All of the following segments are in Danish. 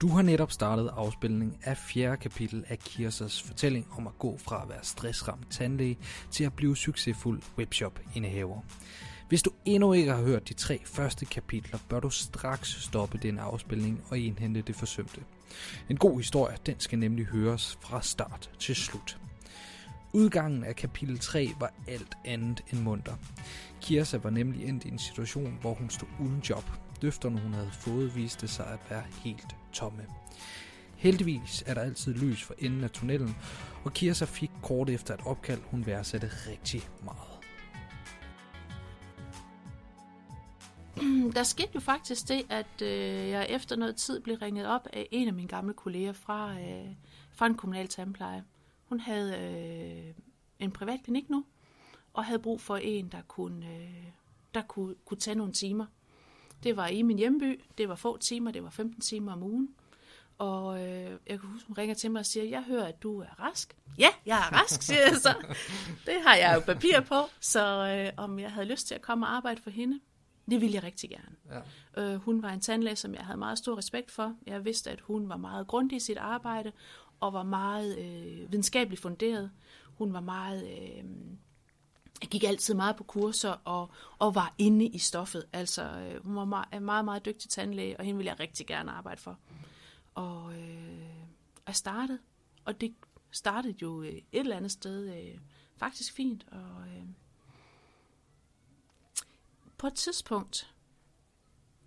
Du har netop startet afspilning af fjerde kapitel af Kirsas fortælling om at gå fra at være stressramt tandlæge til at blive succesfuld webshop-indehaver. Hvis du endnu ikke har hørt de tre første kapitler, bør du straks stoppe den afspilning og indhente det forsømte. En god historie, den skal nemlig høres fra start til slut. Udgangen af kapitel 3 var alt andet end munter. Kirsa var nemlig endt i en situation, hvor hun stod uden job. Døfterne, hun havde fået, viste sig at være helt tomme. Heldigvis er der altid lys for enden af tunnelen, og Kirsa fik kort efter et opkald, hun værdsatte rigtig meget. Der skete jo faktisk det, at øh, jeg efter noget tid blev ringet op af en af mine gamle kolleger fra, øh, fra en kommunal tandpleje. Hun havde øh, en privat klinik nu, og havde brug for en, der kunne, øh, der kunne, kunne tage nogle timer. Det var i min hjemby, det var få timer, det var 15 timer om ugen. Og øh, jeg kan huske, hun ringer til mig og siger, jeg hører, at du er rask. Ja, jeg er rask, siger jeg så. Det har jeg jo papir på, så øh, om jeg havde lyst til at komme og arbejde for hende, det ville jeg rigtig gerne. Ja. Øh, hun var en tandlæge, som jeg havde meget stor respekt for. Jeg vidste, at hun var meget grundig i sit arbejde, og var meget øh, videnskabeligt funderet. Hun var meget... Øh, jeg gik altid meget på kurser og, og var inde i stoffet. Altså, øh, hun var meget, meget, meget dygtig tandlæge, og hende ville jeg rigtig gerne arbejde for. Og øh, jeg startede, og det startede jo øh, et eller andet sted øh, faktisk fint. Og øh, på et tidspunkt,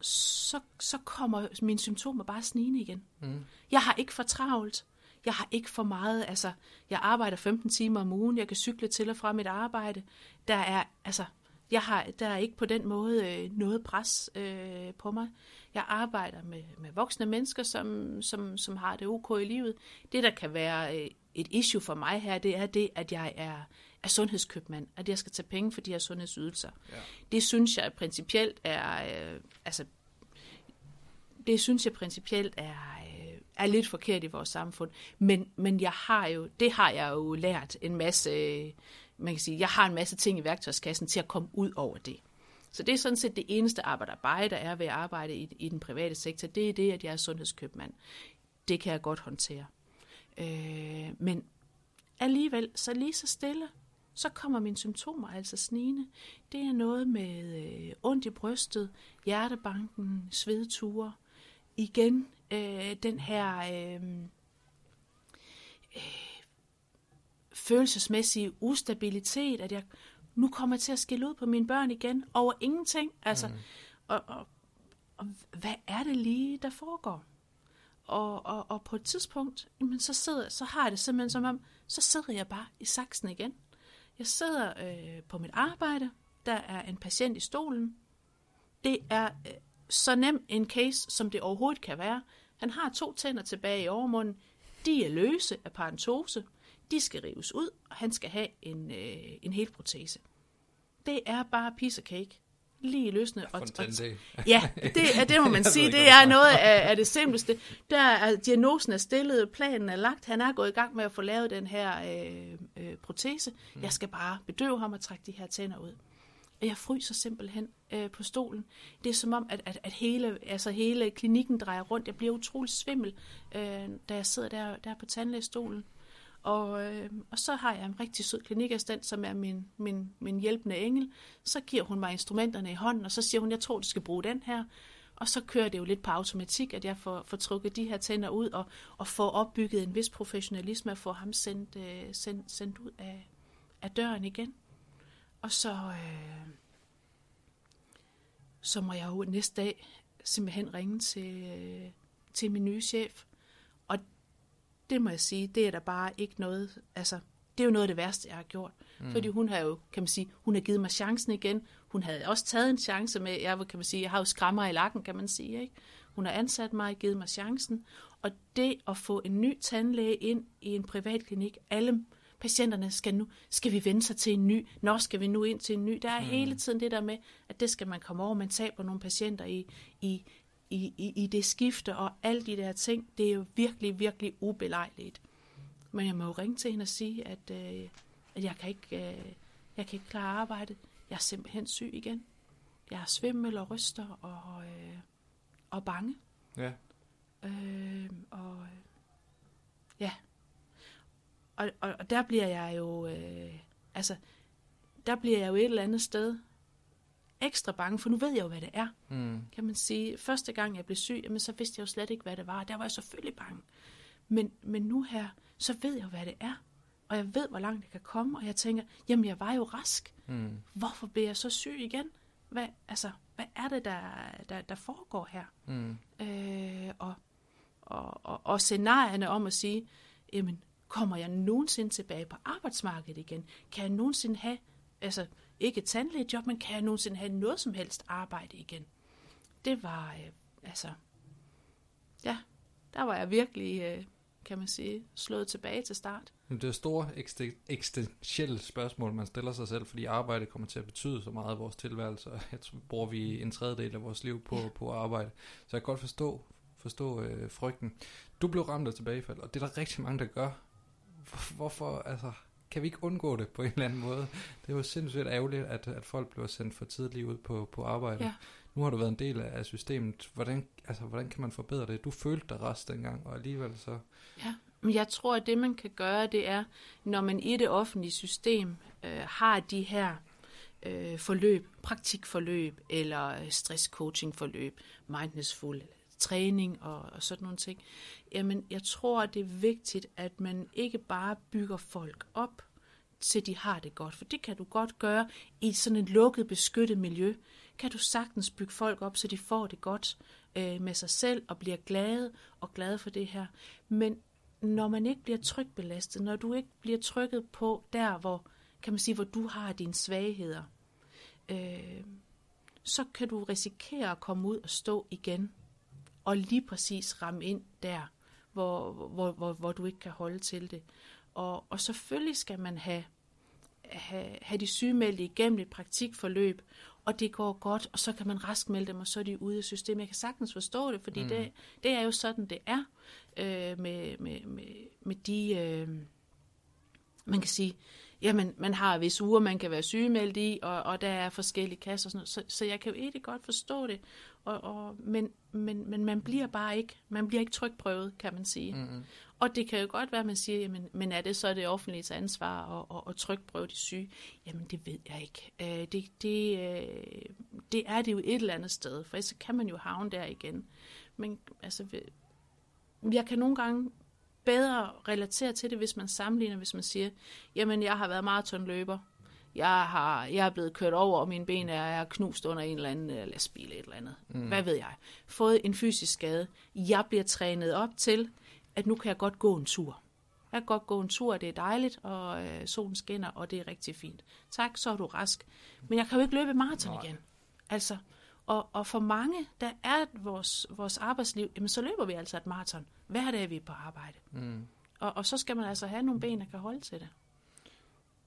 så, så kommer mine symptomer bare snigende igen. Mm. Jeg har ikke for travlt. Jeg har ikke for meget, altså, jeg arbejder 15 timer om ugen, jeg kan cykle til og fra mit arbejde. Der er, altså, jeg har, der er ikke på den måde øh, noget pres øh, på mig. Jeg arbejder med, med voksne mennesker, som, som, som har det ok i livet. Det, der kan være øh, et issue for mig her, det er det, at jeg er, er sundhedskøbmand, at jeg skal tage penge for de her sundhedsydelser. Ja. Det synes jeg principielt er, øh, altså, det synes jeg principielt er, er lidt forkert i vores samfund. Men, men jeg har jo, det har jeg jo lært en masse, øh, man kan sige, jeg har en masse ting i værktøjskassen til at komme ud over det. Så det er sådan set det eneste arbejde, der er ved at arbejde i, i den private sektor, det er det, at jeg er sundhedskøbmand. Det kan jeg godt håndtere. Øh, men alligevel, så lige så stille, så kommer mine symptomer altså snigende. Det er noget med øh, ondt i brystet, hjertebanken, svedture. Igen øh, den her øh, øh, følelsesmæssige ustabilitet, at jeg nu kommer til at skille ud på mine børn igen over ingenting. Altså, mm. og, og, og hvad er det lige, der foregår? Og, og, og på et tidspunkt, jamen, så, sidder, så har jeg det simpelthen som om, så sidder jeg bare i saksen igen. Jeg sidder øh, på mit arbejde, der er en patient i stolen. Det er øh, så nem en case, som det overhovedet kan være. Han har to tænder tilbage i overmunden. De er løse af parentose. De skal rives ud, og han skal have en, øh, en hel protese. Det er bare piece of cake. Lige løsne. Og, og, ja, det, er, det må man sige. Det er noget af, af det simpleste. Der er, diagnosen er stillet, planen er lagt. Han er gået i gang med at få lavet den her øh, øh, protese. Jeg skal bare bedøve ham og trække de her tænder ud. Og jeg fryser simpelthen øh, på stolen. Det er som om, at, at, at hele, altså hele klinikken drejer rundt. Jeg bliver utrolig svimmel, øh, da jeg sidder der, der på tandlægestolen. Og, øh, og så har jeg en rigtig sød klinikassistent, som er min, min, min hjælpende engel. Så giver hun mig instrumenterne i hånden, og så siger hun, jeg tror, du skal bruge den her. Og så kører det jo lidt på automatik, at jeg får, får trukket de her tænder ud, og, og får opbygget en vis professionalisme, og får ham sendt, øh, sendt, sendt ud af, af døren igen. Og så, øh, så må jeg jo næste dag simpelthen ringe til, øh, til min nye chef. Og det må jeg sige, det er da bare ikke noget, altså, det er jo noget af det værste, jeg har gjort. Mm. Fordi hun har jo, kan man sige, hun har givet mig chancen igen. Hun havde også taget en chance med, jeg kan man sige, jeg har jo skrammer i lakken, kan man sige, ikke? Hun har ansat mig, givet mig chancen. Og det at få en ny tandlæge ind i en privat klinik, alle patienterne skal nu, skal vi vende sig til en ny, når skal vi nu ind til en ny. Der er mm. hele tiden det der med, at det skal man komme over. Man taber nogle patienter i, i, i, i, i det skifte og alle de der ting. Det er jo virkelig, virkelig ubelejligt. Men jeg må jo ringe til hende og sige, at, øh, at jeg, kan ikke, øh, jeg kan ikke klare arbejdet. Jeg er simpelthen syg igen. Jeg er svimmel og ryster og, øh, og bange. Ja. Øh, og ja. Og, og, og der bliver jeg jo, øh, altså, der bliver jeg jo et eller andet sted ekstra bange, for nu ved jeg jo, hvad det er. Mm. Kan man sige, første gang jeg blev syg, jamen, så vidste jeg jo slet ikke, hvad det var. Der var jeg selvfølgelig bange. Men, men nu her, så ved jeg jo, hvad det er. Og jeg ved, hvor langt det kan komme, og jeg tænker, jamen jeg var jo rask. Mm. Hvorfor bliver jeg så syg igen? Hvad, altså, hvad er det, der, der, der foregår her? Mm. Øh, og, og, og, og scenarierne om at sige, jamen, kommer jeg nogensinde tilbage på arbejdsmarkedet igen? Kan jeg nogensinde have, altså ikke et tandlægejob, men kan jeg nogensinde have noget som helst arbejde igen? Det var, øh, altså, ja, der var jeg virkelig, øh, kan man sige, slået tilbage til start. Det er store eksistentielle spørgsmål, man stiller sig selv, fordi arbejde kommer til at betyde så meget i vores tilværelse, og jeg tror, bruger vi en tredjedel af vores liv på, Ja. på arbejde. Så jeg kan godt forstå, forstå øh, frygten. Du blev ramt af tilbagefald, og det er der rigtig mange, der gør. Hvor- Hvorfor, altså, kan vi ikke undgå det på en eller anden måde? Det er jo sindssygt ærgerligt, at, at folk bliver sendt for tidligt ud på, på arbejde. Ja. Nu har du været en del af systemet. Hvordan, altså, hvordan kan man forbedre det? Du følte dig rest dengang, og alligevel så... Ja, men jeg tror, at det man kan gøre, det er, når man i det offentlige system øh, har de her øh, forløb, praktikforløb eller øh, stresscoachingforløb, mindfulnessful træning og, og sådan nogle ting. Jamen, jeg tror, det er vigtigt, at man ikke bare bygger folk op, til de har det godt. For det kan du godt gøre i sådan et lukket, beskyttet miljø. Kan du sagtens bygge folk op, så de får det godt øh, med sig selv og bliver glade og glade for det her. Men når man ikke bliver trykbelastet, når du ikke bliver trykket på der, hvor, kan man sige, hvor du har dine svagheder, øh, så kan du risikere at komme ud og stå igen, og lige præcis ramme ind der, hvor, hvor, hvor, hvor du ikke kan holde til det. Og, og selvfølgelig skal man have, have, have de sygemeldte igennem et praktikforløb, og det går godt, og så kan man rask melde dem, og så er de ude af systemet. Jeg kan sagtens forstå det, fordi mm. det, det er jo sådan, det er øh, med, med, med, med de, øh, man kan sige, jamen, man har visse uger, man kan være sygemeldt i, og, og der er forskellige kasser og sådan noget, så, så jeg kan jo egentlig godt forstå det, og, og, men, men, men man bliver bare ikke, man bliver ikke trykprøvet, kan man sige. Mm-hmm. Og det kan jo godt være, at man siger, jamen, men er det så det offentlige ansvar at, at, at trykprøve de syge? Jamen, det ved jeg ikke. Øh, det, det, øh, det er det jo et eller andet sted, for så kan man jo havne der igen. Men altså, jeg kan nogle gange bedre relatere til det, hvis man sammenligner, hvis man siger, jamen, jeg har været maratonløber, jeg, har, jeg er blevet kørt over, og mine ben er, er knust under en eller anden lastbil et eller andet. Mm. Hvad ved jeg? Fået en fysisk skade. Jeg bliver trænet op til, at nu kan jeg godt gå en tur. Jeg kan godt gå en tur, det er dejligt, og øh, solen skinner, og det er rigtig fint. Tak, så er du rask. Men jeg kan jo ikke løbe maraton igen. Altså, og, og for mange, der er vores, vores arbejdsliv, jamen så løber vi altså et maraton. Hver dag er vi på arbejde. Mm. Og, og så skal man altså have nogle ben, der kan holde til det.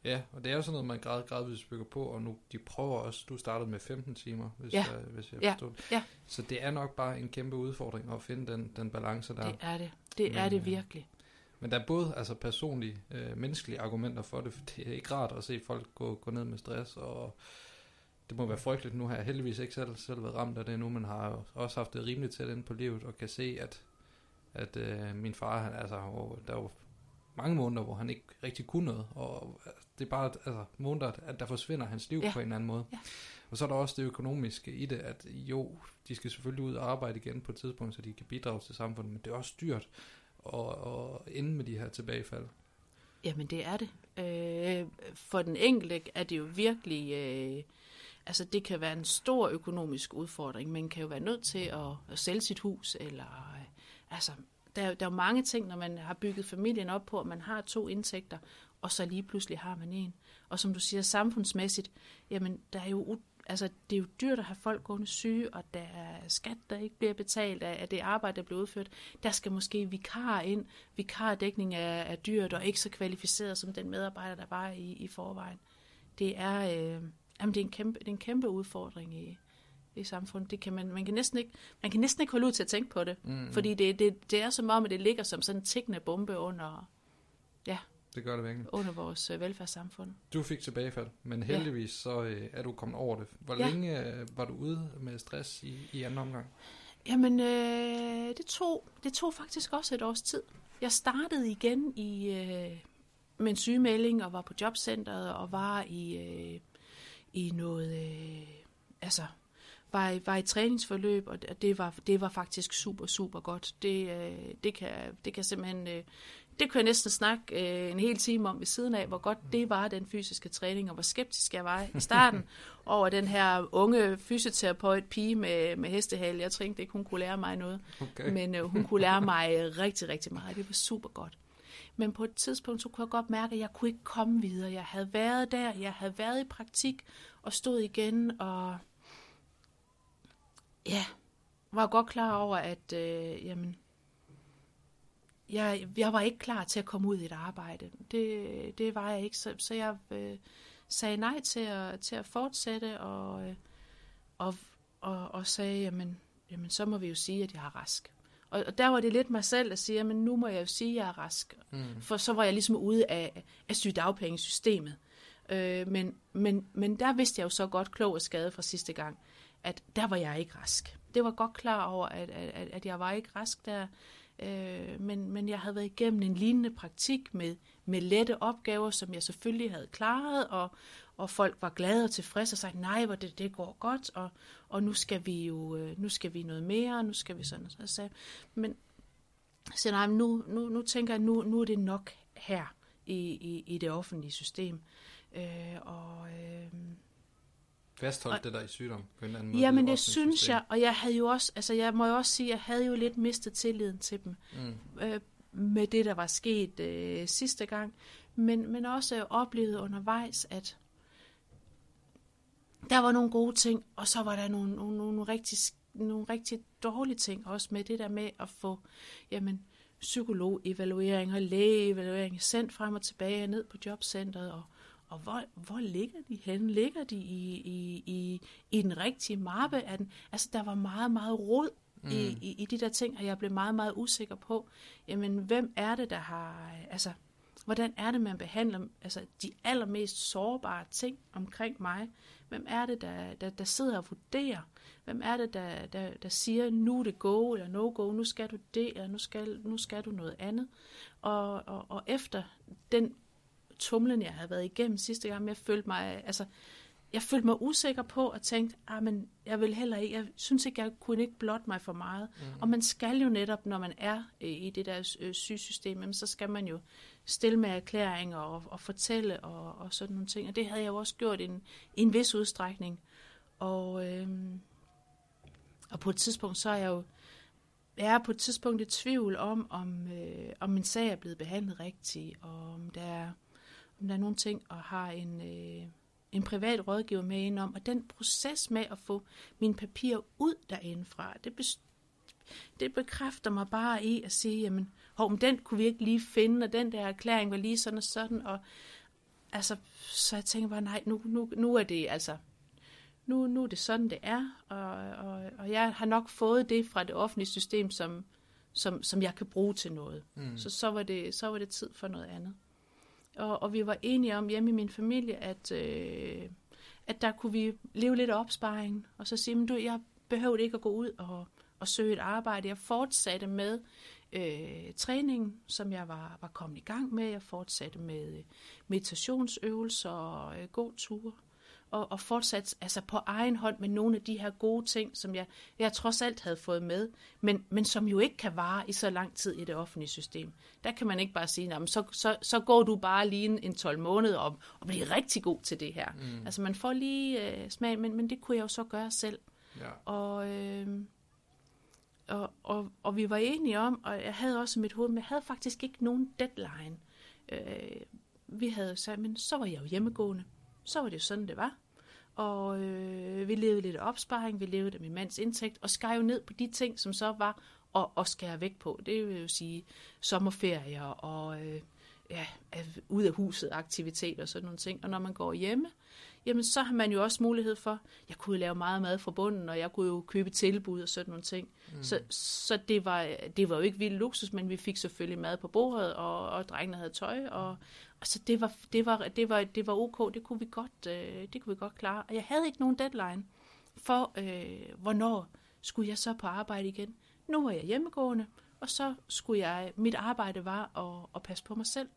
Ja, og det er jo sådan noget, man grad, gradvist bygger på, og nu de prøver også, du startede med 15 timer, hvis, Ja. jeg, hvis jeg Ja. forstod det. Ja. Så det er nok bare en kæmpe udfordring at finde den, den balance der. Det er det. Det er Men, det øh, virkelig. Men der er både altså personlige, øh, menneskelige argumenter for det, for det er ikke rart at se folk gå, gå ned med stress, og det må være frygteligt. Nu har jeg heldigvis ikke selv, selv været ramt af det nu, men har jo også haft det rimeligt tæt ind på livet, og kan se, at, at øh, min far, han, altså, der var mange måneder, hvor han ikke rigtig kunne noget, og altså, det er bare altså, måneder, at der forsvinder hans liv Ja. på en eller anden måde. Ja. Og så er der også det økonomiske i det, at jo, de skal selvfølgelig ud og arbejde igen på et tidspunkt, så de kan bidrage til samfundet, men det er også dyrt at, at ende med de her tilbagefald. Jamen, det er det. Øh, for den enkelte er det jo virkelig... Øh, altså, det kan være en stor økonomisk udfordring. Man kan jo være nødt til at, at sælge sit hus, eller... Øh, altså, der, der er jo mange ting, når man har bygget familien op på, at man har to indtægter, og så lige pludselig har man en. Og som du siger, samfundsmæssigt, jamen, der er jo... Altså, det er jo dyrt at have folk gående syge, og der er skat, der ikke bliver betalt af, af det arbejde, der bliver udført. Der skal måske vikar ind. Vikardækning er, er dyrt og ikke så kvalificeret som den medarbejder, der var i, i forvejen. Det er, øh, jamen, det, er en kæmpe, det er en kæmpe udfordring i, i samfundet. Det kan man, man, kan næsten ikke, man kan næsten ikke holde ud til at tænke på det. Mm. Fordi det, det, det er som om, at det ligger som sådan en tikkende bombe under, Det gør det virkelig. under vores øh, velfærdssamfund. Du fik tilbagefald, men heldigvis så øh, er du kommet over det. Hvor Ja. længe øh, var du ude med stress i, i anden omgang? Jamen, øh, det, tog, det tog faktisk også et års tid. Jeg startede igen i, øh, med en sygemelding og var på jobcentret og var i, øh, i noget, øh, altså, var i, var i træningsforløb, og det var, det var faktisk super, super godt. Det, øh, det, kan, det kan simpelthen, øh, det kunne jeg næsten snakke øh, en hel time om ved siden af, hvor godt det var, den fysiske træning, og hvor skeptisk jeg var i starten over den her unge fysioterapeut pige med, med hestehale. Jeg tænkte ikke, hun kunne lære mig noget, okay. men øh, hun kunne lære mig rigtig, rigtig meget. Det var super godt. Men på et tidspunkt, så kunne jeg godt mærke, at jeg kunne ikke komme videre. Jeg havde været der, jeg havde været i praktik, og stod igen, og ja, var godt klar over, at øh, jamen, jeg, jeg var ikke klar til at komme ud i et arbejde. Det, det var jeg ikke, så, så jeg øh, sagde nej til at, til at fortsætte, og, øh, og, og, og sagde, jamen, jamen, så må vi jo sige, at jeg er rask. Og, og der var det lidt mig selv, der siger, men nu må jeg jo sige, at jeg er rask. Mm. For så var jeg ligesom ude af, af sygedagpengesystemet. Øh, men, men, men der vidste jeg jo så godt, klog og skade fra sidste gang, at der var jeg ikke rask. Det var godt klar over, at, at, at jeg var ikke rask der. Øh, men, men jeg havde været igennem en lignende praktik med, med lette opgaver, som jeg selvfølgelig havde klaret, og, og folk var glade og tilfredse og sagde, nej, hvor det, det går godt, og, og nu skal vi jo øh, nu skal vi noget mere, nu skal vi sådan. Så jeg sagde, men så nej, nu, nu, nu tænker jeg, nu, nu er det nok her i, i, i det offentlige system. Øh, og, øh, Fastholdt det der i sygdom på en eller anden måde? Jamen det synes system. jeg, og jeg havde jo også, altså jeg må jo også sige, jeg havde jo lidt mistet tilliden til dem. Mm. Øh, med det, der var sket øh, sidste gang. Men, men også oplevet undervejs, at der var nogle gode ting, og så var der nogle, nogle, nogle, rigtig, nogle rigtig dårlige ting også med det der med at få jamen, psykolog-evaluering og læge-evaluering sendt frem og tilbage ned på jobcentret, og, og hvor, hvor ligger de henne? Ligger de i, i, i, i den rigtige mappe? Er den, altså, der var meget, meget rod mm. i, i, i de der ting, og jeg blev meget, meget usikker på, jamen, hvem er det, der har, altså, hvordan er det, man behandler altså, de allermest sårbare ting omkring mig? Hvem er det, der, der, der sidder og vurderer? Hvem er det, der, der, der siger, nu er det go eller no go, nu skal du det, eller nu skal, nu skal du noget andet? Og, og, og efter den tumlen, jeg havde været igennem sidste gang, jeg følte mig, altså, jeg følte mig usikker på og tænkte, ah, men jeg vil heller ikke, jeg synes ikke, jeg kunne ikke blotte mig for meget. Mm. Og man skal jo netop, når man er i det der øh, sygesystem, så skal man jo stille med erklæringer og, og fortælle og, og sådan nogle ting. Og det havde jeg jo også gjort i en, i en vis udstrækning. Og, øh, og på et tidspunkt, så er jeg jo jeg er på et tidspunkt i tvivl om, om, øh, om min sag er blevet behandlet rigtigt, og om der er, om der er nogle ting, og har en, øh, en privat rådgiver med ind om. Og den proces med at få mine papirer ud derindefra, det, det bekræfter mig bare i at sige, jamen, hov, men den kunne vi ikke lige finde, og den der erklæring var lige sådan og sådan, og altså, så jeg tænker bare, nej, nu, nu, nu er det altså, nu, nu er det sådan, det er, og, og, og jeg har nok fået det fra det offentlige system, som, som, som jeg kan bruge til noget. Mm. Så, så, var det, så var det tid for noget andet. Og, og vi var enige om hjemme i min familie, at, øh, at der kunne vi leve lidt af opsparing, og så sige, men du, jeg behøvede ikke at gå ud og, og søge et arbejde. Jeg fortsatte med øh, træningen, som jeg var, var kommet i gang med. Jeg fortsatte med meditationsøvelser og øh, god ture. Og, og fortsat altså på egen hånd med nogle af de her gode ting, som jeg, jeg trods alt havde fået med, men, men som jo ikke kan vare i så lang tid i det offentlige system. Der kan man ikke bare sige, så, så, så går du bare lige en, en 12 måneder og, og bliver rigtig god til det her. Mm. Altså man får lige øh, smag, men, men det kunne jeg jo så gøre selv. Ja. Og... Øh, og, og, og vi var enige om, og jeg havde også mit hoved, men jeg havde faktisk ikke nogen deadline. Øh, vi havde sagt, men så var jeg jo hjemmegående. Så var det jo sådan, det var. Og øh, vi levede lidt opsparing, vi levede af min mands indtægt, og skar jo ned på de ting, som så var at, at skære væk på. Det vil jo sige sommerferier og øh, ja, ud af huset aktiviteter og sådan nogle ting. Og når man går hjemme, jamen så har man jo også mulighed for, jeg kunne lave meget mad fra bunden, og jeg kunne jo købe tilbud og sådan nogle ting. Mm. Så, så det, var, det var jo ikke vildt luksus, men vi fik selvfølgelig mad på bordet, og, og drengene havde tøj, og altså det var, det var, det var, det var ok, det kunne vi godt, øh, det kunne vi godt klare. Og jeg havde ikke nogen deadline for, øh, hvornår skulle jeg så på arbejde igen. Nu var jeg hjemmegående, og så skulle jeg, mit arbejde var at, at passe på mig selv,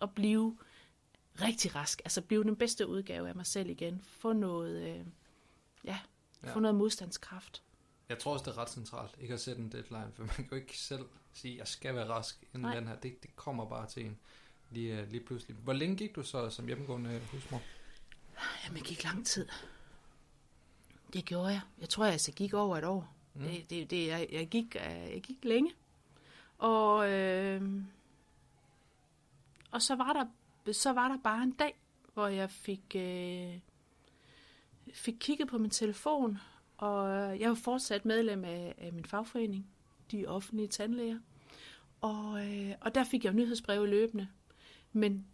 og blive rigtig rask, altså blive den bedste udgave af mig selv igen, få noget, øh, ja, ja, få noget modstandskraft. Jeg tror også, det er ret centralt, ikke at sætte en deadline, for man kan jo ikke selv sige, at jeg skal være rask inden Nej. den her. Det, det kommer bare til en lige, øh, lige pludselig. Hvor længe gik du så som hjemmegående husmor? Jamen, jeg gik lang tid. Det gjorde jeg. Jeg tror, jeg altså gik over et år. Mm. Det, det, det, jeg, jeg, gik, øh, jeg gik længe. Og, øh, og så, var der, så var der bare en dag, hvor jeg fik, øh, fik kigget på min telefon, og jeg var fortsat medlem af, af min fagforening, de offentlige tandlæger. Og, øh, og der fik jeg nyhedsbreve løbende. Men,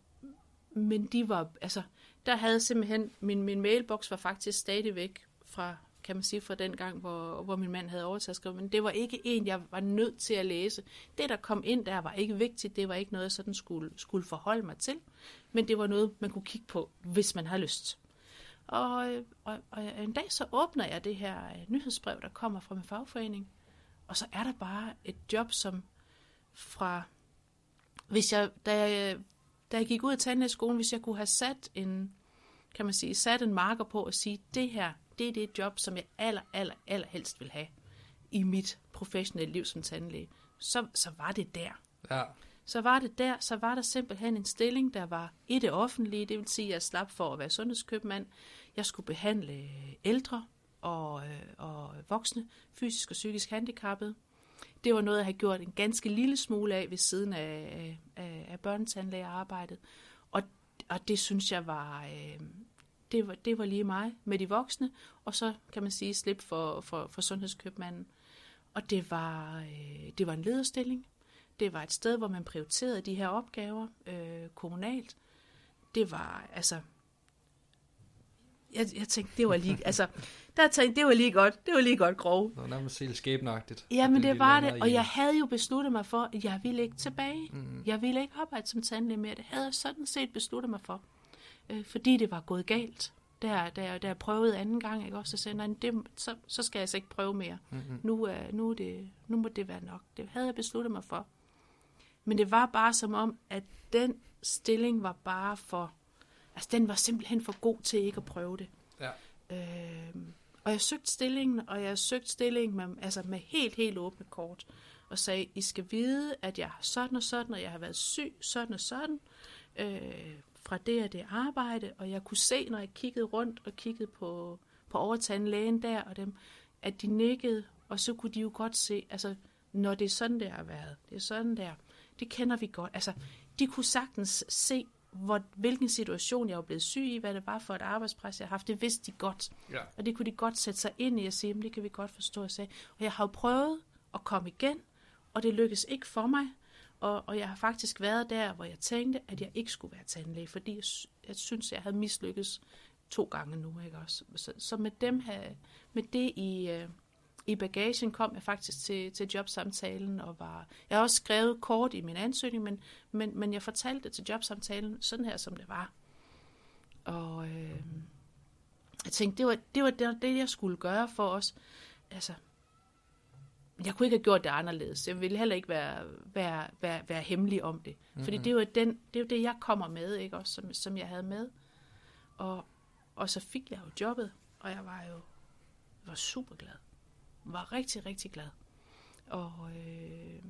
men de var, altså, der havde simpelthen, min, min mailbox var faktisk stadigvæk fra, kan man sige, fra den gang, hvor, hvor min mand havde overtaget skrevet, men det var ikke en, jeg var nødt til at læse. Det, der kom ind der, var ikke vigtigt, det var ikke noget, jeg sådan skulle, skulle forholde mig til, men det var noget, man kunne kigge på, hvis man har lyst. Og, og, og en dag så åbner jeg det her øh, nyhedsbrev, der kommer fra min fagforening, og så er der bare et job, som fra, hvis jeg, da jeg, da jeg gik ud af tandlægeskolen, hvis jeg kunne have sat en, kan man sige, sat en marker på at sige, det her, det er det job, som jeg aller, aller, aller helst vil have i mit professionelle liv som tandlæge, så, så var det der. Ja. Så var det der, så var der simpelthen en stilling, der var i det offentlige, det vil sige, at jeg slap for at være sundhedskøbmand. Jeg skulle behandle ældre og, øh, og voksne, fysisk og psykisk handicappede. Det var noget, jeg havde gjort en ganske lille smule af ved siden af, af, af børnetandlægearbejdet. Og, og det synes jeg var, øh, det var, det var lige mig med de voksne, og så kan man sige slip for, for, for sundhedskøbmanden. Og det var, øh, det var en lederstilling. Det var et sted, hvor man prioriterede de her opgaver øh, kommunalt. Det var, altså, jeg, jeg tænkte, det var lige, altså, der tænkte, det var lige godt, det var lige godt grov. Det var nærmest helt skæbnagtigt. Ja, men det, det var det, og jeg havde jo besluttet mig for, at jeg ville ikke tilbage. Mm. Jeg ville ikke arbejde som tandlæge mere. Det havde jeg sådan set besluttet mig for, øh, fordi det var gået galt. Der, der, der jeg prøvede anden gang, ikke? Også, så sagde jeg, det, så, så skal jeg altså ikke prøve mere. Mm-hmm. Nu, uh, nu, er det, nu må det være nok. Det havde jeg besluttet mig for. Men det var bare som om, at den stilling var bare for... Altså, den var simpelthen for god til ikke at prøve det. Ja. Øh, og jeg søgte stillingen, og jeg søgte stillingen med, altså med helt, helt åbne kort. Og sagde, I skal vide, at jeg har sådan og sådan, og jeg har været syg sådan og sådan. Øh, fra det og det arbejde, og jeg kunne se, når jeg kiggede rundt og kiggede på, på overtandlægen der, og dem, at de nikkede, og så kunne de jo godt se, altså, når det er sådan, det har været, det er sådan der, det kender vi godt. Altså, de kunne sagtens se, hvor, hvilken situation jeg var blevet syg i, hvad det var for et arbejdspres, jeg har haft. Det vidste de godt. Ja. Og det kunne de godt sætte sig ind i og sige, det kan vi godt forstå. Og, sige. og jeg har jo prøvet at komme igen, og det lykkedes ikke for mig. Og, og jeg har faktisk været der, hvor jeg tænkte, at jeg ikke skulle være tandlæge, fordi jeg, jeg synes, jeg havde mislykkes to gange nu. Ikke også? Så, så med, dem her, med det i, øh, i bagagen kom jeg faktisk til, til jobsamtalen. Og var, jeg har også skrevet kort i min ansøgning, men, men, men jeg fortalte det til jobsamtalen sådan her, som det var. Og øh, jeg tænkte, det var, det var det, det, jeg skulle gøre for os. Altså, jeg kunne ikke have gjort det anderledes. Jeg ville heller ikke være, være, være, være hemmelig om det. Mm-hmm. Fordi det er, jo den, det er jo det, jeg kommer med, ikke? Også, som, som jeg havde med. Og, og så fik jeg jo jobbet, og jeg var jo var super glad. Var rigtig, rigtig glad. Og, øh,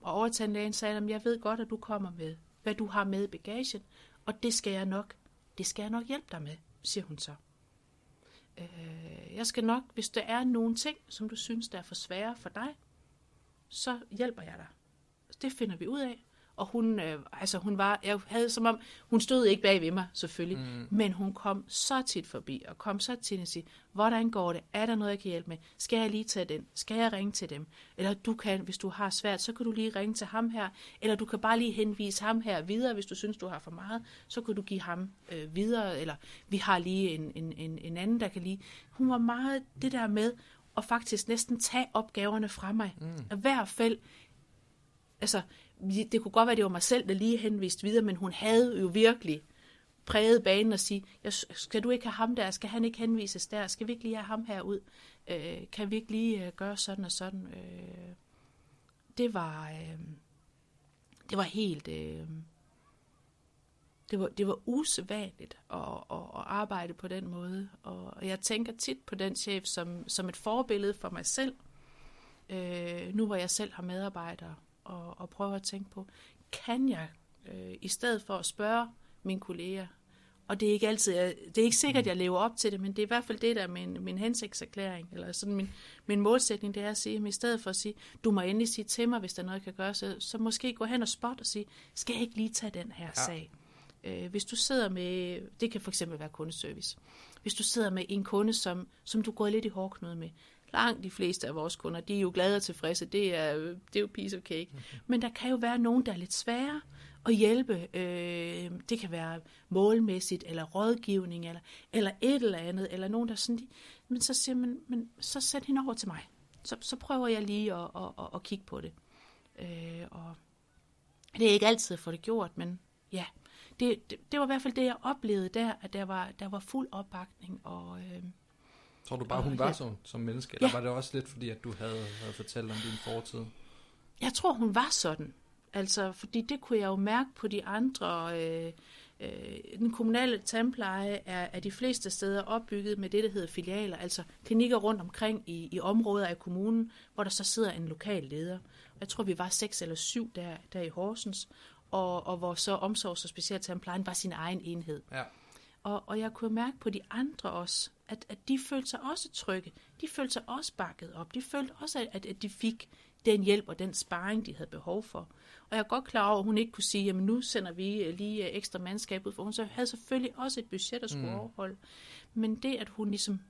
og overtandlægen sagde, at jeg ved godt, at du kommer med, hvad du har med i bagagen, og det skal jeg nok, det skal jeg nok hjælpe dig med, siger hun så. Øh, jeg skal nok, hvis der er nogle ting, som du synes, der er for svære for dig, så hjælper jeg dig. Det finder vi ud af og hun, øh, altså hun var, jeg havde som om, hun stod ikke bag ved mig selvfølgelig, mm. men hun kom så tit forbi, og kom så tit og sige, hvordan går det, er der noget, jeg kan hjælpe med, skal jeg lige tage den, skal jeg ringe til dem, eller du kan, hvis du har svært, så kan du lige ringe til ham her, eller du kan bare lige henvise ham her videre, hvis du synes, du har for meget, så kan du give ham øh, videre, eller vi har lige en, en, en, en anden, der kan lige, hun var meget det der med, at faktisk næsten tage opgaverne fra mig, mm. i hvert fald, altså, det kunne godt være, det var mig selv, der lige henviste videre, men hun havde jo virkelig præget banen og sige, jeg, skal du ikke have ham der, skal han ikke henvises der, skal vi ikke lige have ham herud, øh, kan vi ikke lige øh, gøre sådan og sådan. Øh, det var, øh, det var helt, øh, det var, det var usædvanligt at, at, at arbejde på den måde, og jeg tænker tit på den chef som, som et forbillede for mig selv, øh, nu hvor jeg selv har medarbejdere, og, og prøver at tænke på, kan jeg, øh, i stedet for at spørge mine kolleger, og det er ikke altid, det er ikke sikkert, at jeg lever op til det, men det er i hvert fald det, der er min, min hensigtserklæring, eller sådan min, min målsætning, det er at sige, at i stedet for at sige, du må endelig sige til mig, hvis der er noget, jeg kan gøre, så, så måske gå hen og spot og sige, skal jeg ikke lige tage den her ja. sag? Øh, hvis du sidder med, det kan for eksempel være kundeservice, hvis du sidder med en kunde, som, som du går lidt i hårdknude med, langt de fleste af vores kunder, de er jo glade og tilfredse, det er, det er jo piece of cake. Okay. Men der kan jo være nogen, der er lidt svære at hjælpe. Øh, det kan være målmæssigt, eller rådgivning, eller, eller et eller andet, eller nogen, der sådan, men så siger man, men så sæt hende over til mig. Så, så prøver jeg lige at, at, at, at kigge på det. Øh, og det er ikke altid at få det gjort, men ja, det, det, det var i hvert fald det, jeg oplevede der, at der var, der var fuld opbakning. Og, øh, Tror du bare, hun var sådan som menneske, eller ja. var det også lidt fordi, at du havde, havde fortalt om din fortid? Jeg tror, hun var sådan. Altså, fordi det kunne jeg jo mærke på de andre. Øh, øh, den kommunale tandpleje er, er de fleste steder opbygget med det, der hedder filialer, altså klinikker rundt omkring i, i områder af kommunen, hvor der så sidder en lokal leder. Jeg tror, vi var seks eller syv der, der i Horsens, og, og hvor så omsorgs- og specialtandplejen var sin egen enhed. Ja. Og, og jeg kunne mærke på de andre også, at, at de følte sig også trygge. De følte sig også bakket op. De følte også, at, at de fik den hjælp og den sparring, de havde behov for. Og jeg er godt klar over, at hun ikke kunne sige, at nu sender vi øh, lige øh, ekstra mandskab ud, for hun så havde selvfølgelig også et budget at skulle mm. overholde. Men det, at hun ligesom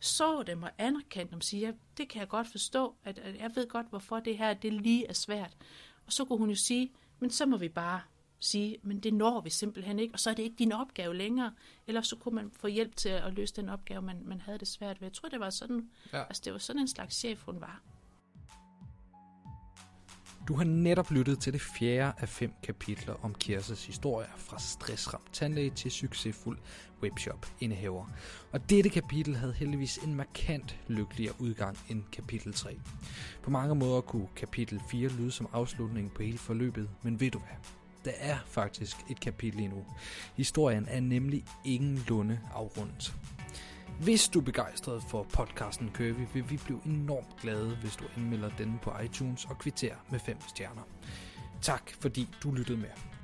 så dem og anerkendte dem, siger, det kan jeg godt forstå, at, at jeg ved godt, hvorfor det her det lige er svært. Og så kunne hun jo sige, men så må vi bare sige, men det når vi simpelthen ikke, og så er det ikke din opgave længere. Eller så kunne man få hjælp til at løse den opgave, man, man havde det svært ved. Jeg tror, det var sådan, ja. altså det var sådan en slags chef, hun var. Du har netop lyttet til det fjerde af fem kapitler om Kirses historie fra stressramt tandlæge til succesfuld webshop-indehaver. Og dette kapitel havde heldigvis en markant lykkeligere udgang end kapitel 3. På mange måder kunne kapitel 4 lyde som afslutningen på hele forløbet, men ved du hvad? Der er faktisk et kapitel endnu. Historien er nemlig ingen lunde afrundet. Hvis du er begejstret for podcasten Curvy, vil vi blive enormt glade, hvis du anmelder den på iTunes og kvitterer med 5 stjerner. Tak fordi du lyttede med.